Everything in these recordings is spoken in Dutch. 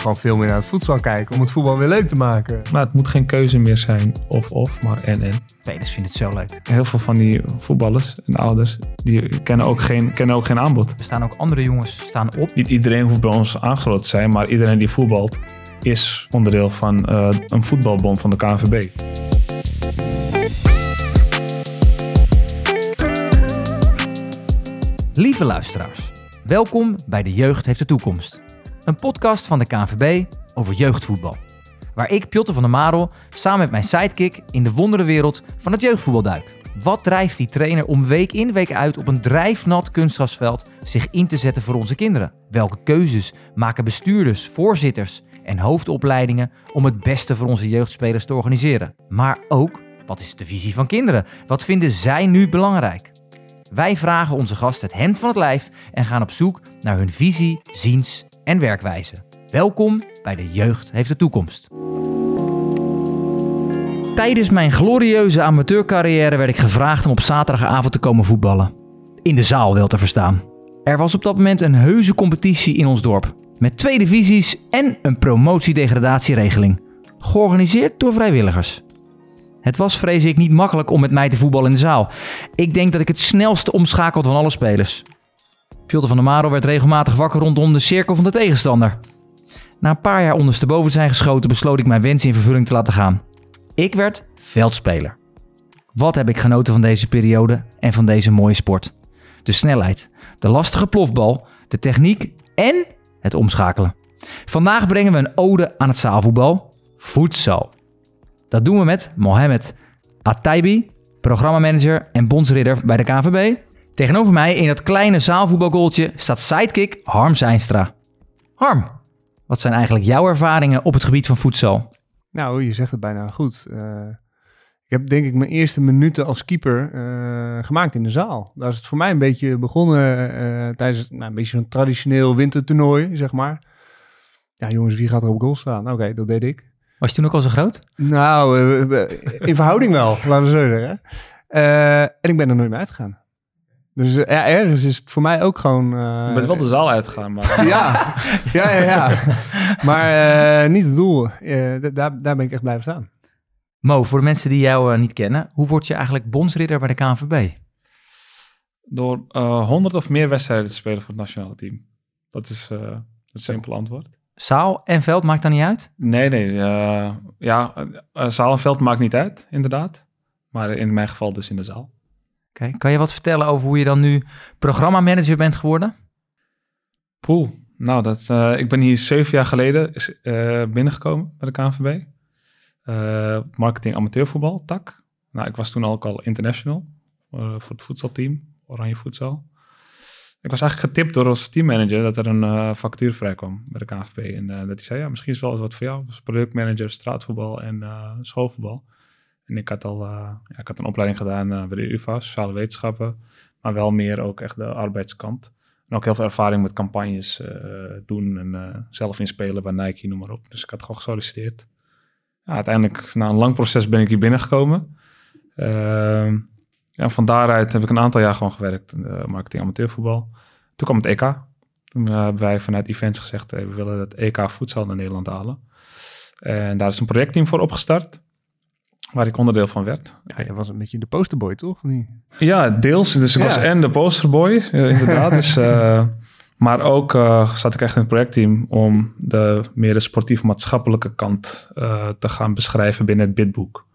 gewoon veel meer naar het voetbal kijken om het voetbal weer leuk te maken. Maar het moet geen keuze meer zijn of-of, maar en-en. Spelers vinden het zo leuk. Heel veel van die voetballers en ouders, die kennen ook geen, kennen ook geen aanbod. Er staan ook andere jongens staan op. Niet iedereen hoeft bij ons aangesloten te zijn, maar iedereen die voetbalt is onderdeel van eh, een voetbalbond van de KNVB. Lieve luisteraars, welkom bij De Jeugd heeft de toekomst. Een podcast van de KNVB over jeugdvoetbal. Waar ik, Pjotter van der Marel, samen met mijn sidekick in de wonderenwereld van het jeugdvoetbal duik. Wat drijft die trainer om week in week uit op een drijfnat kunstgrasveld zich in te zetten voor onze kinderen? Welke keuzes maken bestuurders, voorzitters en hoofdopleidingen om het beste voor onze jeugdspelers te organiseren? Maar ook, wat is de visie van kinderen? Wat vinden zij nu belangrijk? Wij vragen onze gast het hemd van het lijf en gaan op zoek naar hun visie, ziens en werkwijze. Welkom bij De Jeugd heeft de toekomst. Tijdens mijn glorieuze amateurcarrière werd ik gevraagd om op zaterdagavond te komen voetballen. In de zaal wel te verstaan. Er was op dat moment een heuse competitie in ons dorp. Met twee divisies en een promotiedegradatieregeling. Georganiseerd door vrijwilligers. Het was, vrees ik, niet makkelijk om met mij te voetballen in de zaal. Ik denk dat ik het snelste omschakelde van alle spelers. Piotr van der Maro werd regelmatig wakker rondom de cirkel van de tegenstander. Na een paar jaar ondersteboven te zijn geschoten, besloot ik mijn wens in vervulling te laten gaan. Ik werd veldspeler. Wat heb ik genoten van deze periode en van deze mooie sport? De snelheid, de lastige plofbal, de techniek en het omschakelen. Vandaag brengen we een ode aan het zaalvoetbal, voedsel. Dat doen we met Mohamed Ataibi, programmamanager en bondsridder bij de KNVB. Tegenover mij in dat kleine zaalvoetbalgoaltje staat sidekick Harm Zijnstra. Harm, wat zijn eigenlijk jouw ervaringen op het gebied van voedsel? Nou, je zegt het bijna goed. Uh, ik heb denk ik mijn eerste minuten als keeper uh, gemaakt in de zaal. Daar is het voor mij een beetje begonnen uh, tijdens nou, een beetje zo'n traditioneel wintertoernooi, zeg maar. Ja, jongens, wie gaat er op goal staan? Oké, okay, dat deed ik. Was je toen ook al zo groot? Nou, in verhouding wel, laten we zo zeggen. en ik ben er nooit meer uitgegaan. Dus ja, ergens is het voor mij ook gewoon... Uh, je bent wel de zaal uitgegaan, maar... ja, ja, ja, ja. Maar uh, niet het doel. Uh, daar, daar ben ik echt blijven staan. Mo, voor de mensen die jou niet kennen, hoe word je eigenlijk bondsridder bij de KNVB? Door honderd of meer wedstrijden te spelen voor het nationale team. Dat is het simpele antwoord. Zaal en veld maakt dan niet uit? Nee, nee. ja, zaal en veld maakt niet uit, inderdaad. Maar in mijn geval dus in de zaal. Kan je wat vertellen over hoe je dan nu programmamanager bent geworden? Poeh, nou, dat, uh, ik ben hier zeven jaar geleden uh, binnengekomen bij de KNVB. Uh, eh, marketing amateurvoetbal, tak. Nou, ik was toen ook al international voor het voetbalteam, Oranje Voedsel. Ik was eigenlijk getipt door ons teammanager dat er een vacature vrijkwam bij de KNVB. En dat hij zei, ja, misschien is wel wat voor jou. Dus productmanager, straatvoetbal en schoolvoetbal. En ik had al uh, ja, ik had een opleiding gedaan uh, bij de UvA, sociale wetenschappen, maar wel meer ook echt de arbeidskant. En ook heel veel ervaring met campagnes uh, doen en zelf inspelen bij Nike, noem maar op. Dus ik had gewoon gesolliciteerd. Uiteindelijk, na een lang proces, ben ik hier binnengekomen. Ehm, ja, van daaruit heb ik een aantal jaar gewoon gewerkt, marketing amateurvoetbal. Toen kwam het EK. Toen hebben wij vanuit events gezegd, we willen het EK voedsel naar Nederland halen. En daar is een projectteam voor opgestart. Waar ik onderdeel van werd. Ja, je was een beetje de posterboy, toch? Niet? Ja, deels. Dus ik was en de posterboy, inderdaad. dus, uh, maar ook uh, zat ik echt in het projectteam om de meer de sportief-maatschappelijke kant uh, te gaan beschrijven binnen het bidboek.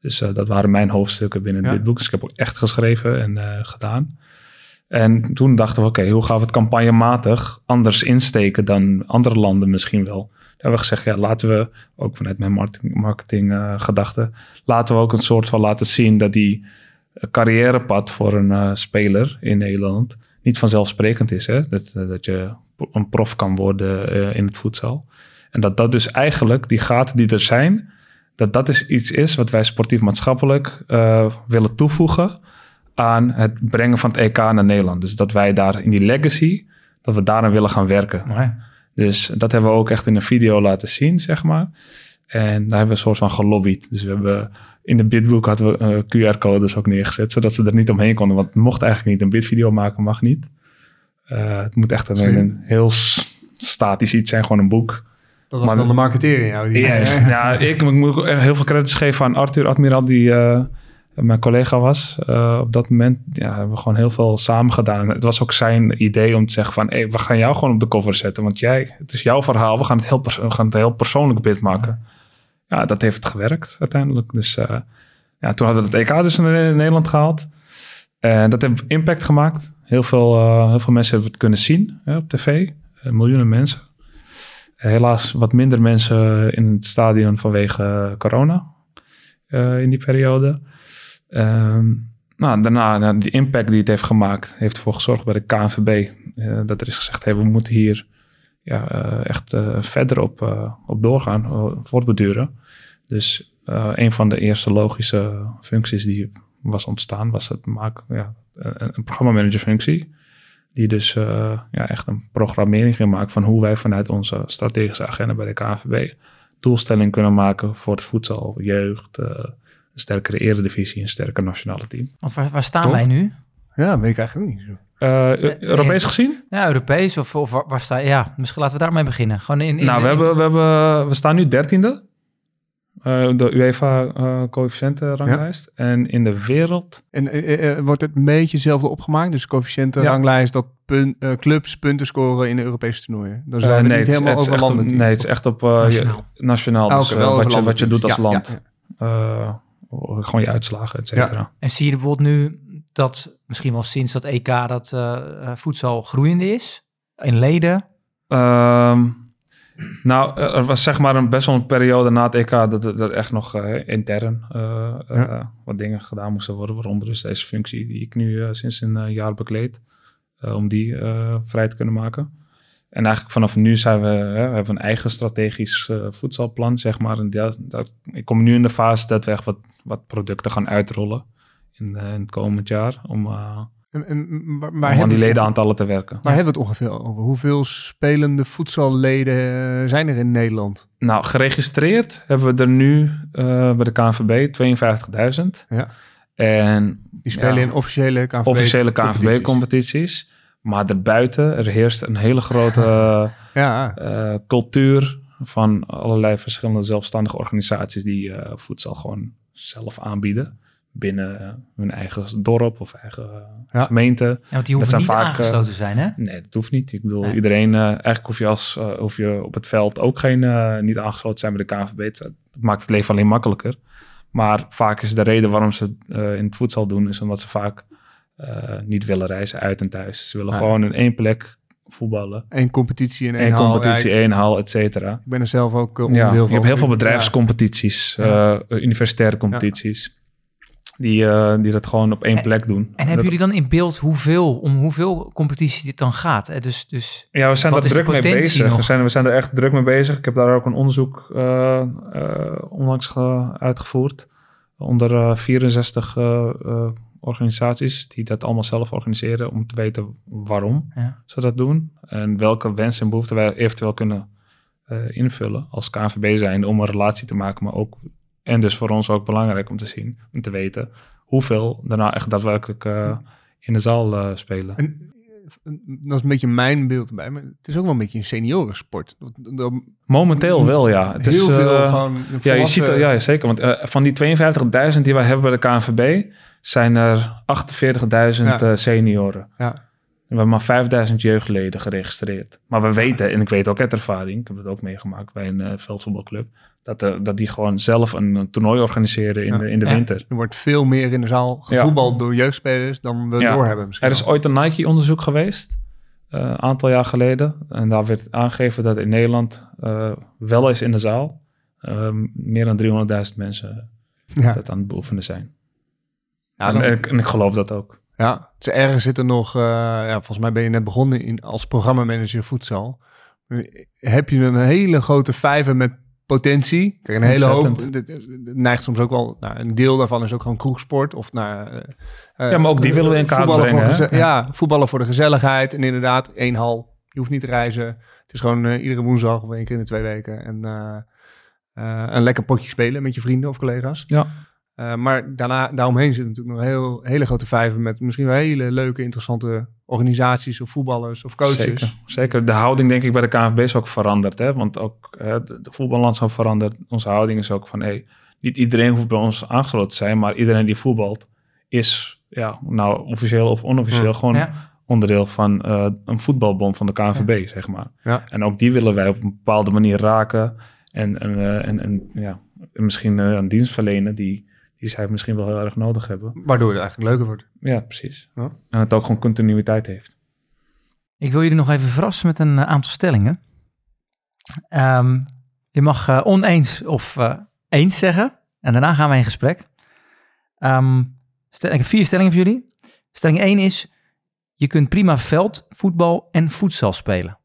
Dus dat waren mijn hoofdstukken binnen het ja. bidboek. Dus ik heb ook echt geschreven en gedaan. En toen dachten we, oké, okay, hoe gaan we het campagnematig anders insteken dan andere landen misschien wel? Hebben we gezegd, ja, laten we ook vanuit mijn marketing, marketing gedachte, laten we ook een soort van laten zien dat die eh, carrièrepad voor een uh, speler in Nederland niet vanzelfsprekend is. Hè? Dat, dat je een prof kan worden in het voedsel. En dat dat dus eigenlijk, die gaten die er zijn, dat dat is iets is wat wij sportief-maatschappelijk willen toevoegen aan het brengen van het EK naar Nederland. Dus dat wij daar in die legacy, dat we daaraan willen gaan werken. Dus dat hebben we ook echt in een video laten zien, zeg maar. En daar hebben we een soort van gelobbyd. Dus we hebben in de bidboek hadden we uh, QR-codes ook neergezet, zodat ze er niet omheen konden. Want het mocht eigenlijk niet. Een bidvideo maken mag niet. Uh, het moet echt een, een heel statisch iets zijn, gewoon een boek. Dat was Maar- dan de marketeer in jou. Die, Ja, ja ik, ik moet ook echt heel veel credits geven aan Arthur Admiral, die eh, mijn collega was. Eh, op dat moment ja, hebben we gewoon heel veel samen gedaan. Het was ook zijn idee om te zeggen van... Hey, we gaan jou gewoon op de cover zetten. Want jij, het is jouw verhaal. We gaan het heel, gaan het heel persoonlijk bit maken. Ja, dat heeft gewerkt uiteindelijk. Dus eh, ja, toen hadden we het EK dus in Nederland gehaald. En dat heeft impact gemaakt. Heel veel, eh, heel veel mensen hebben het kunnen zien hè, op tv. Miljoenen mensen. Helaas wat minder mensen in het stadion vanwege corona in die periode. Ehm, nou, daarna, nou, die impact die het heeft gemaakt, heeft ervoor gezorgd bij de KNVB eh, dat er is gezegd: we moeten hier ja, eh, echt eh, verder op, op doorgaan, voortbeduren. Dus een van de eerste logische functies die was ontstaan, was het maken, ja, een, een programmamanagerfunctie. Die dus ja, echt een programmering ging maken van hoe wij vanuit onze strategische agenda bij de KNVB doelstelling kunnen maken voor het voedsel, jeugd, een sterkere eredivisie, een sterker nationale team. Want waar, waar staan wij nu? ja, weet ik eigenlijk niet zo. Eh, Eu- Europees gezien? Ja, Europees of, of waar, waar sta je? Ja, misschien laten we daarmee beginnen. Gewoon in, in nou, we, in- hebben, we, hebben, we staan nu dertiende. eh de UEFA eh coëfficiëntenranglijst. En in de wereld... En eh, eh, wordt het een beetje hetzelfde opgemaakt? Dus coëfficiënten, Ja. ranglijst, dat pun- eh, clubs punten scoren in de Europese toernooien. Dan eh, zijn we nee, niet het is- helemaal het over echt op- landen. Nee, het is echt op eh, je- Nationaal. nationaal. Ah, Dus oké, eh, wel over wat, je, wat je doet als dus. Ja, land. Eh, gewoon je uitslagen, et cetera. En zie je bijvoorbeeld nu dat misschien wel sinds dat EK dat eh, eh, voedsel groeiende is? In leden? Ehm, nou, er was zeg maar een best wel een periode na het EK dat er, echt nog eh, intern eh, Ja. eh, wat dingen gedaan moesten worden. Waaronder dus deze functie die ik nu eh, sinds een eh, jaar bekleed. eh, om die eh, vrij te kunnen maken. En eigenlijk vanaf nu zijn we, hè, we hebben een eigen strategisch eh, voedselplan, zeg maar. En dat, dat, ik kom nu in de fase dat we echt wat, wat producten gaan uitrollen in, eh, in het komend jaar. Om, En, en, waar, waar om aan die ledenaantallen te werken. Waar hebben we het ongeveer over? Hoeveel spelende voedselleden zijn er in Nederland? Nou, geregistreerd hebben we er nu bij de KNVB 52.000. Ja. En Die spelen Ja. in officiële KNVB officiële competities. KNVB-competities. Maar daarbuiten, er heerst een hele grote Ja, eh, cultuur van allerlei verschillende zelfstandige organisaties die eh, voedsel gewoon zelf aanbieden. Binnen hun eigen dorp of eigen eh, Ja. gemeente. Ja, want die hoeven zijn niet vaak, aangesloten te zijn, hè? Nee, dat hoeft niet. Ik bedoel, Nee. iedereen, eh, eigenlijk hoef je, als, hoef je op het veld ook geen, eh, niet aangesloten zijn bij de KNVB. Dat maakt het leven alleen makkelijker. Maar vaak is de reden waarom ze het eh, in het voedsel doen, is omdat ze vaak eh, niet willen reizen uit en thuis. Ze willen Ja. gewoon in één plek voetballen. één competitie in één Eén hal. competitie, Ja, één hal, et cetera. ik ben er zelf ook Ja, onderdeel je van. hebt heel veel Ja. bedrijfscompetities, Ja. eh, universitaire competities, die, die dat gewoon op één En- plek doen. En hebben jullie dan in beeld hoeveel, om hoeveel competitie dit dan gaat? Hè? Dus, dus Ja, we zijn de druk mee bezig. nog? We zijn, we zijn er echt druk mee bezig. Ik heb daar ook een onderzoek onlangs ge- uitgevoerd. Onder eh, 64 eh, eh, organisaties die dat allemaal zelf organiseren. Om te weten waarom ja. ze dat doen. En welke wensen en behoeften wij eventueel kunnen eh, invullen als KNVB zijn. Om een relatie te maken. Maar ook, en dus voor ons ook belangrijk om te zien. Om te weten hoeveel er nou echt daadwerkelijk eh, in de zaal eh, spelen. En, dat is een beetje mijn beeld erbij. Maar het is ook wel een beetje een seniorensport. Momenteel wel, ja. Het heel is, veel eh, gewoon Ja, je ziet ja, zeker. Want van die 52.000 die wij hebben bij de KNVB, zijn er 48.000 Ja. eh, senioren. Ja. We hebben maar 5000 jeugdleden geregistreerd. Maar we weten, en ik weet ook uit ervaring, ik heb het ook meegemaakt bij een eh, veldvoetbalclub, dat, eh, dat die gewoon zelf een, een toernooi organiseren in Ja. de, in de Ja. winter. Er wordt veel meer in de zaal gevoetbald door jeugdspelers dan we Ja. doorhebben misschien. Er is ooit een Nike-onderzoek geweest, eh, een aantal jaar geleden. En daar werd aangegeven dat in Nederland eh, wel eens in de zaal meer dan 300.000 mensen ja. dat aan het beoefenen zijn. Ja, en, dan- en ik, en ik geloof dat ook. Ja, dus ergens zit er nog, eh, ja, volgens mij ben je net begonnen in, als programmamanager voedsel. Heb je een hele grote vijver met potentie? Kijk, een hele hoop, neigt soms ook wel, nou, een deel daarvan is ook gewoon kroegsport of naar... eh, eh, Ja, maar ook die willen we in kaart voor brengen, Ja, voetballen voor de gezelligheid. En inderdaad, één hal. Je hoeft niet te reizen. Het is gewoon eh, iedere woensdag of één keer in de twee weken. En eh, eh, een lekker potje spelen met je vrienden of collega's. Ja. Eh, maar daarna, daaromheen zit natuurlijk nog heel, hele grote vijver met misschien wel hele leuke, interessante organisaties of voetballers of coaches. Zeker, zeker. De houding denk ik bij de KNVB is ook veranderd. Hè? Want ook uh, de, de voetballandschap verandert. Onze houding is ook van, hey, niet iedereen hoeft bij ons aangesloten te zijn, maar iedereen die voetbalt is, ja, nou officieel of onofficieel, Ja. gewoon Ja. onderdeel van eh, een voetbalbond van de KNVB, zeg maar. Ja. En ook die willen wij op een bepaalde manier raken en, en, eh, en, en, ja, en misschien eh, een dienst verlenen die, die zij misschien wel heel erg nodig hebben. Waardoor het eigenlijk leuker wordt. Ja, precies. Ja. En het ook gewoon continuïteit heeft. Ik wil jullie nog even verrassen met een eh, aantal stellingen. Ehm, je mag eh, oneens of eh, eens zeggen. En daarna gaan wij in gesprek. Ehm, stel, ik heb vier stellingen voor jullie. Stelling 1 is... Je kunt prima veld, voetbal en voedsel spelen.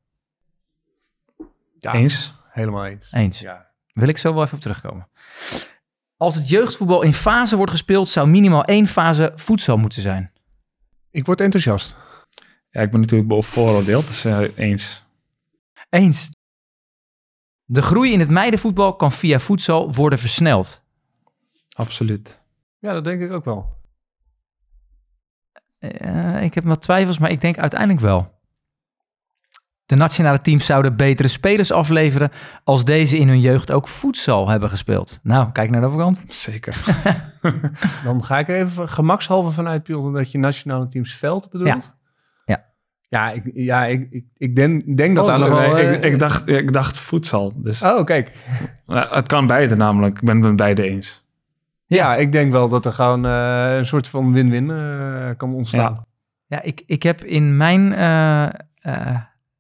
Ja, Eens? Helemaal eens. Eens. Ja. Wil ik zo wel even op terugkomen. Als het jeugdvoetbal in fase wordt gespeeld... zou minimaal één fase voedsel moeten zijn. Ik word enthousiast. Ja, ik ben natuurlijk bevooroordeeld, dus eh, eens. Eens. De groei in het meidenvoetbal kan via voedsel worden versneld. Absoluut. Ja, dat denk ik ook wel. Eh, ik heb wat twijfels, maar ik denk uiteindelijk wel. De nationale teams zouden betere spelers afleveren als deze in hun jeugd ook voedsel hebben gespeeld. Nou, kijk naar de overkant. Zeker. Dan ga ik er even gemakshalve vanuit, Piotr, dat je nationale teams veld bedoelt. Ja. Ja. Ja, ik, ja, ik, ik, ik denk, denk dat Oh, daar nog wel... ik, eh, ik, dacht, ik dacht voedsel. Dus Oh, kijk. het kan beide namelijk. Ik ben het met beide eens. Ja, ik denk wel dat er gewoon eh, een soort van win-win eh, kan ontstaan. Ja. Ja, ik, ik heb in mijn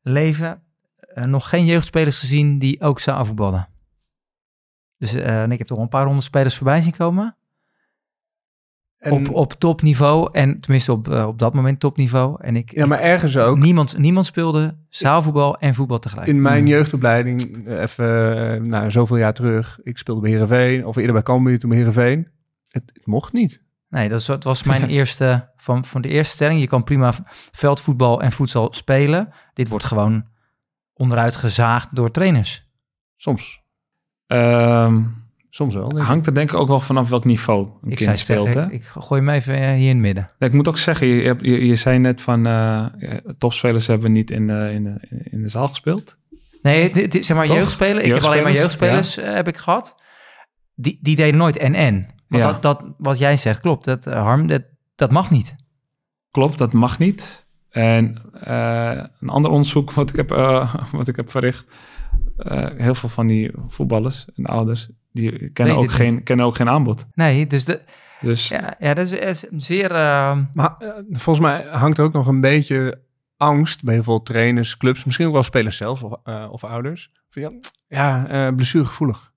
leven eh, nog geen jeugdspelers gezien die ook zouden voetballen. Dus eh, en ik heb toch een paar honderd spelers voorbij zien komen. En, op, op topniveau. En tenminste op, eh, op dat moment topniveau. En ik, ja, maar ergens ook. niemand, niemand speelde zaalvoetbal en voetbal tegelijk. In mijn jeugdopleiding, eh, even nou, zoveel jaar terug, ik speelde bij Heerenveen, of eerder bij Cambuur, toen bij Heerenveen. Het, het mocht niet. Nee, dat was, dat was mijn eerste, van, van de eerste stelling. Je kan prima veldvoetbal en voedsel spelen. Dit wordt gewoon onderuit gezaagd door trainers. Soms. Ehm, Soms wel. denk hangt er denk ik ook wel vanaf welk niveau een Ik, kind zei, speelt. Hè? ik, ik gooi hem even eh, hier in het midden. Ik moet ook zeggen, je, je, je zei net van eh, topspelers hebben niet in, de in, de, in de zaal gespeeld. Nee, dit, dit- zeg maar Toch? jeugdspelen. Ik heb alleen maar Jeugdspelers, eh, heb ik gehad. Die, die deden nooit en-en. Want Ja. dat, dat, wat jij zegt, klopt. Dat, eh, Harm, dat, dat mag niet. Klopt, dat mag niet. En eh, een ander onderzoek wat ik heb, eh, wat ik heb verricht, eh, heel veel van die voetballers en ouders, die kennen ook, niet. geen, kennen ook geen aanbod. Nee, dus de, Dus ja, ja, dat is, is zeer... eh, Maar volgens mij hangt er ook nog een beetje angst bij heel veel trainers, clubs, misschien ook wel spelers zelf of, eh, of ouders. Van, ja, ja eh, blessuregevoelig.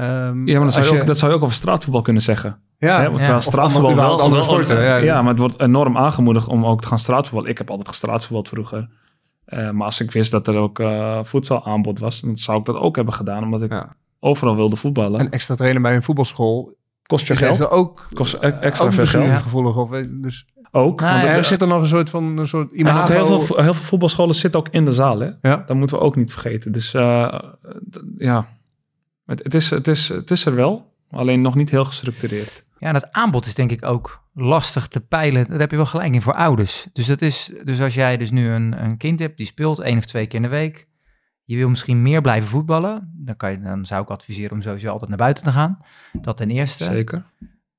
Ehm, ja, maar dat zou, als je ook, dat zou je ook over straatvoetbal kunnen zeggen. ja, hè? Want ja. Of straatvoetbal wel andere sporten, Ja, ja. maar het wordt enorm aangemoedigd om ook te gaan straatvoetballen. Ik heb altijd gestraatvoetbald vroeger. Eh, maar als ik wist dat er ook eh voedselaanbod was, dan zou ik dat ook hebben gedaan, omdat ik Ja. overal wilde voetballen. een extra trainer bij een voetbalschool kost je geld. ook, Kost e- eh, extra ook veel geld. blessuregevoelig. Of, eh, dus Ook. Nou, want ja, er het- zit er nog een soort van een soort En imago. heel, veel, heel veel voetbalscholen zitten ook in de zaal, hè? Ja. Dat moeten we ook niet vergeten. Dus eh, ja, het, het, is, het, is, het is er wel, alleen nog niet heel gestructureerd. Ja, en het aanbod is denk ik ook lastig te peilen. Daar heb je wel gelijk in voor ouders. Dus, dat is, dus als jij dus nu een, een kind hebt die speelt één of twee keer in de week. Je wil misschien meer blijven voetballen. Dan, kan je, dan zou ik adviseren om sowieso altijd naar buiten te gaan. Dat ten eerste. Zeker.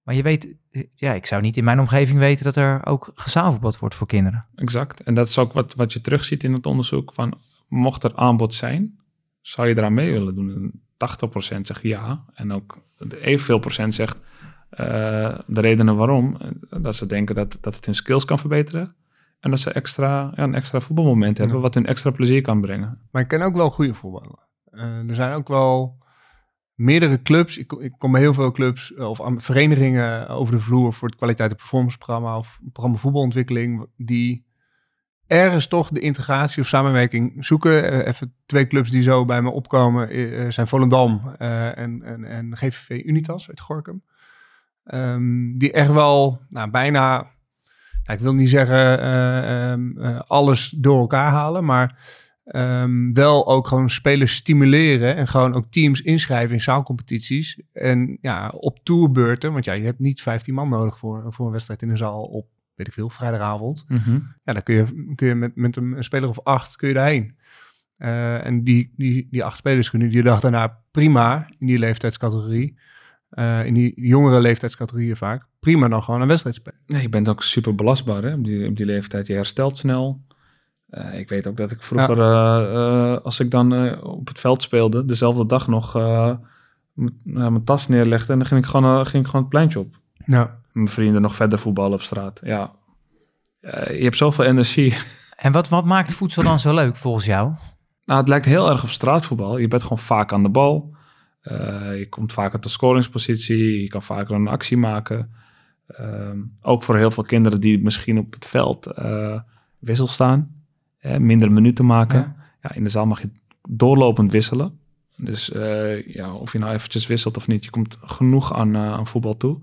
Maar je weet, ja, ik zou niet in mijn omgeving weten dat er ook gezaalvoetbald wordt voor kinderen. Exact. En dat is ook wat, wat je terugziet in het onderzoek. Van, mocht er aanbod zijn, zou je eraan mee willen doen? En 80% zegt ja. En ook evenveel procent zegt eh, de redenen waarom. eh, Dat ze denken dat, dat het hun skills kan verbeteren. En dat ze extra, ja, een extra voetbalmoment hebben, Ja. wat hun extra plezier kan brengen. Maar ik ken ook wel goede voetballen. Eh, er zijn ook wel meerdere clubs. Ik, ik kom bij heel veel clubs of verenigingen over de vloer voor het kwaliteit en performance programma of programma voetbalontwikkeling die ergens toch de integratie of samenwerking zoeken. Eh, even twee clubs die zo bij me opkomen eh, zijn Volendam eh, en, en, en GVV Unitas uit Gorkum. Ehm, die echt wel nou, bijna, nou, ik wil niet zeggen eh, ehm, eh, alles door elkaar halen, maar ehm, wel ook gewoon spelers stimuleren en gewoon ook teams inschrijven in zaalcompetities. En ja, op tourbeurten, want ja, je hebt niet 15 man nodig voor, voor een wedstrijd in een zaal op, weet ik veel, vrijdagavond. Mhm. Ja, dan kun je, kun je met, met een, een speler of acht kun je daarheen. Eh, en die, die, die acht spelers kunnen die dag daarna prima in die leeftijdscategorie, eh, in die jongere leeftijdscategorieën vaak, prima dan gewoon een wedstrijd spelen. Nee, je bent ook super belastbaar hè? Op, die, op die leeftijd. Je herstelt snel. Eh, ik weet ook dat ik vroeger, als ik dan op het veld speelde, dezelfde dag nog mijn tas neerlegde en dan ging ik gewoon, ging ik gewoon het pleintje op. Nou, Mijn vrienden nog verder voetballen op straat. Ja, Eh, je hebt zoveel energie. En wat, wat maakt voedsel dan zo leuk volgens jou? Nou, het lijkt heel erg op straatvoetbal. Je bent gewoon vaak aan de bal. Eh, je komt vaker tot scoringspositie. Je kan vaker een actie maken. Ehm, ook voor heel veel kinderen die misschien op het veld eh, wissel staan. Hè, minder minuten maken. Ja. Ja. in de zaal mag je doorlopend wisselen. Dus ja, of je nou eventjes wisselt of niet. Je komt genoeg aan, aan voetbal toe.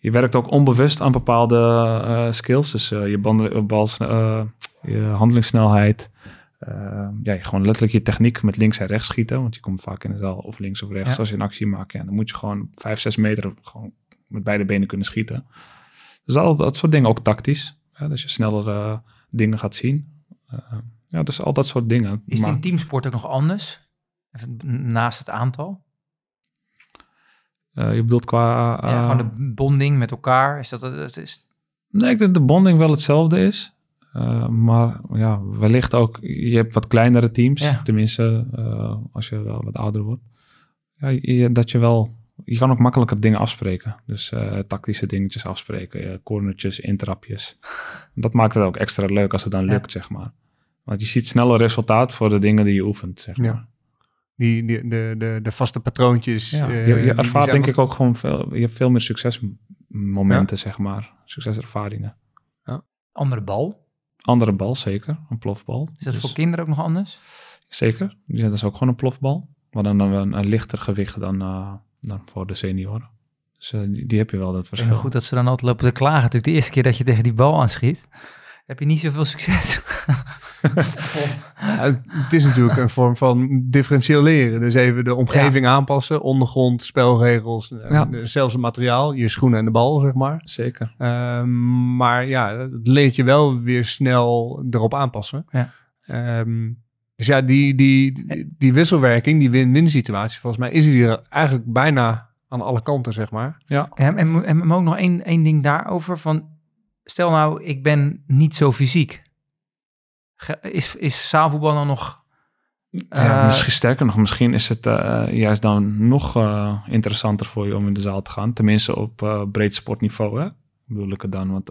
Je werkt ook onbewust aan bepaalde eh, skills. Dus eh, je, banden, bal, eh, je handelingssnelheid. Uh, ja, je gewoon letterlijk je techniek met links en rechts schieten. Want je komt vaak in de zaal of links of rechts Ja. als je een actie maakt. Ja, dan moet je gewoon vijf, zes meter gewoon met beide benen kunnen schieten. Dus al dat soort dingen ook tactisch. Ja, dat je sneller dingen gaat zien. Eh, ja, dus al dat soort dingen. Is het in teamsport ook nog anders? Even naast het aantal? Eh, je bedoelt qua... ja, eh, gewoon de bonding met elkaar. Is dat, dat is, Nee, ik denk dat de bonding wel hetzelfde is. Eh, maar ja, wellicht ook, je hebt wat kleinere teams. Ja. Tenminste, eh, als je wel wat ouder wordt. Ja, je, dat je wel, je kan ook makkelijker dingen afspreken. Dus eh, tactische dingetjes afspreken, cornertjes, intrapjes. Dat maakt het ook extra leuk als het dan Ja. lukt, zeg maar. Want je ziet sneller resultaat voor de dingen die je oefent, zeg maar. Ja. Die, die, de, de, de vaste patroontjes. Ja, eh, je, je ervaart denk ik ook gewoon veel, je hebt veel meer succesmomenten, zeg maar. Succeservaringen. andere bal. Andere bal, zeker. Een plofbal. Is dat Dus- voor kinderen ook nog anders? Zeker. Ja, dat is ook gewoon een plofbal. Maar dan een, een, een lichter gewicht dan, eh, dan voor de senioren. Dus eh, die, die heb je wel, dat verschil. goed dat ze dan altijd lopen te klagen. Natuurlijk de eerste keer dat je tegen die bal aanschiet, heb je niet zoveel succes. Ja, het is natuurlijk een vorm van differentieel leren. Dus even de omgeving aanpassen, ondergrond, spelregels, eh, Ja. zelfs het materiaal, je schoenen en de bal, zeg maar. Zeker. Ehm, maar ja, het leert je wel weer snel erop aanpassen. Ja. Ehm, dus ja, die, die, die, die wisselwerking, die win-win situatie, volgens mij is die er eigenlijk bijna aan alle kanten, zeg maar. Ja. En, en, en ook nog één, één ding daarover. Van, stel nou, ik ben niet zo fysiek. Is, is zaalvoetbal dan nog... ja eh, misschien sterker nog, misschien is het eh, juist dan nog eh, interessanter voor je om in de zaal te gaan. Tenminste op breed sportniveau, hè? bedoel ik het dan. Want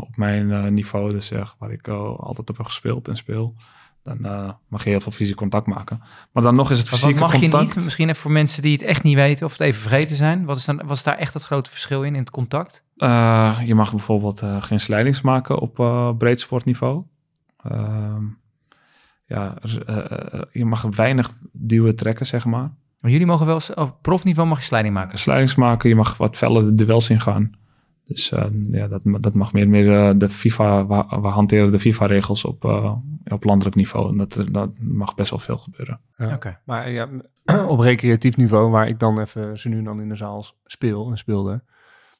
op mijn niveau, dus zeg, waar ik altijd op heb gespeeld en speel, dan eh, mag je heel veel fysiek contact maken. Maar dan nog is het Wat, wat mag je niet? Misschien even voor mensen die het echt niet weten of het even vergeten zijn. Wat is, dan, wat is daar echt het grote verschil in, in het contact? Eh, je mag bijvoorbeeld eh, geen slijdings maken op breed sportniveau. Ehm, ja, eh, je mag weinig duwen trekken, zeg maar. Maar jullie mogen wel, op profniveau mag je slijding maken. Slijdings maken, je mag wat feller de duels ingaan. Dus eh, ja, dat, dat mag meer, meer eh, de FIFA, we, we hanteren de FIFA-regels op, eh, op landelijk niveau. En dat, dat mag best wel veel gebeuren. Ja. Oké. Maar ja, op recreatief niveau, waar ik dan even zo nu dan in de zaal speel en speelde.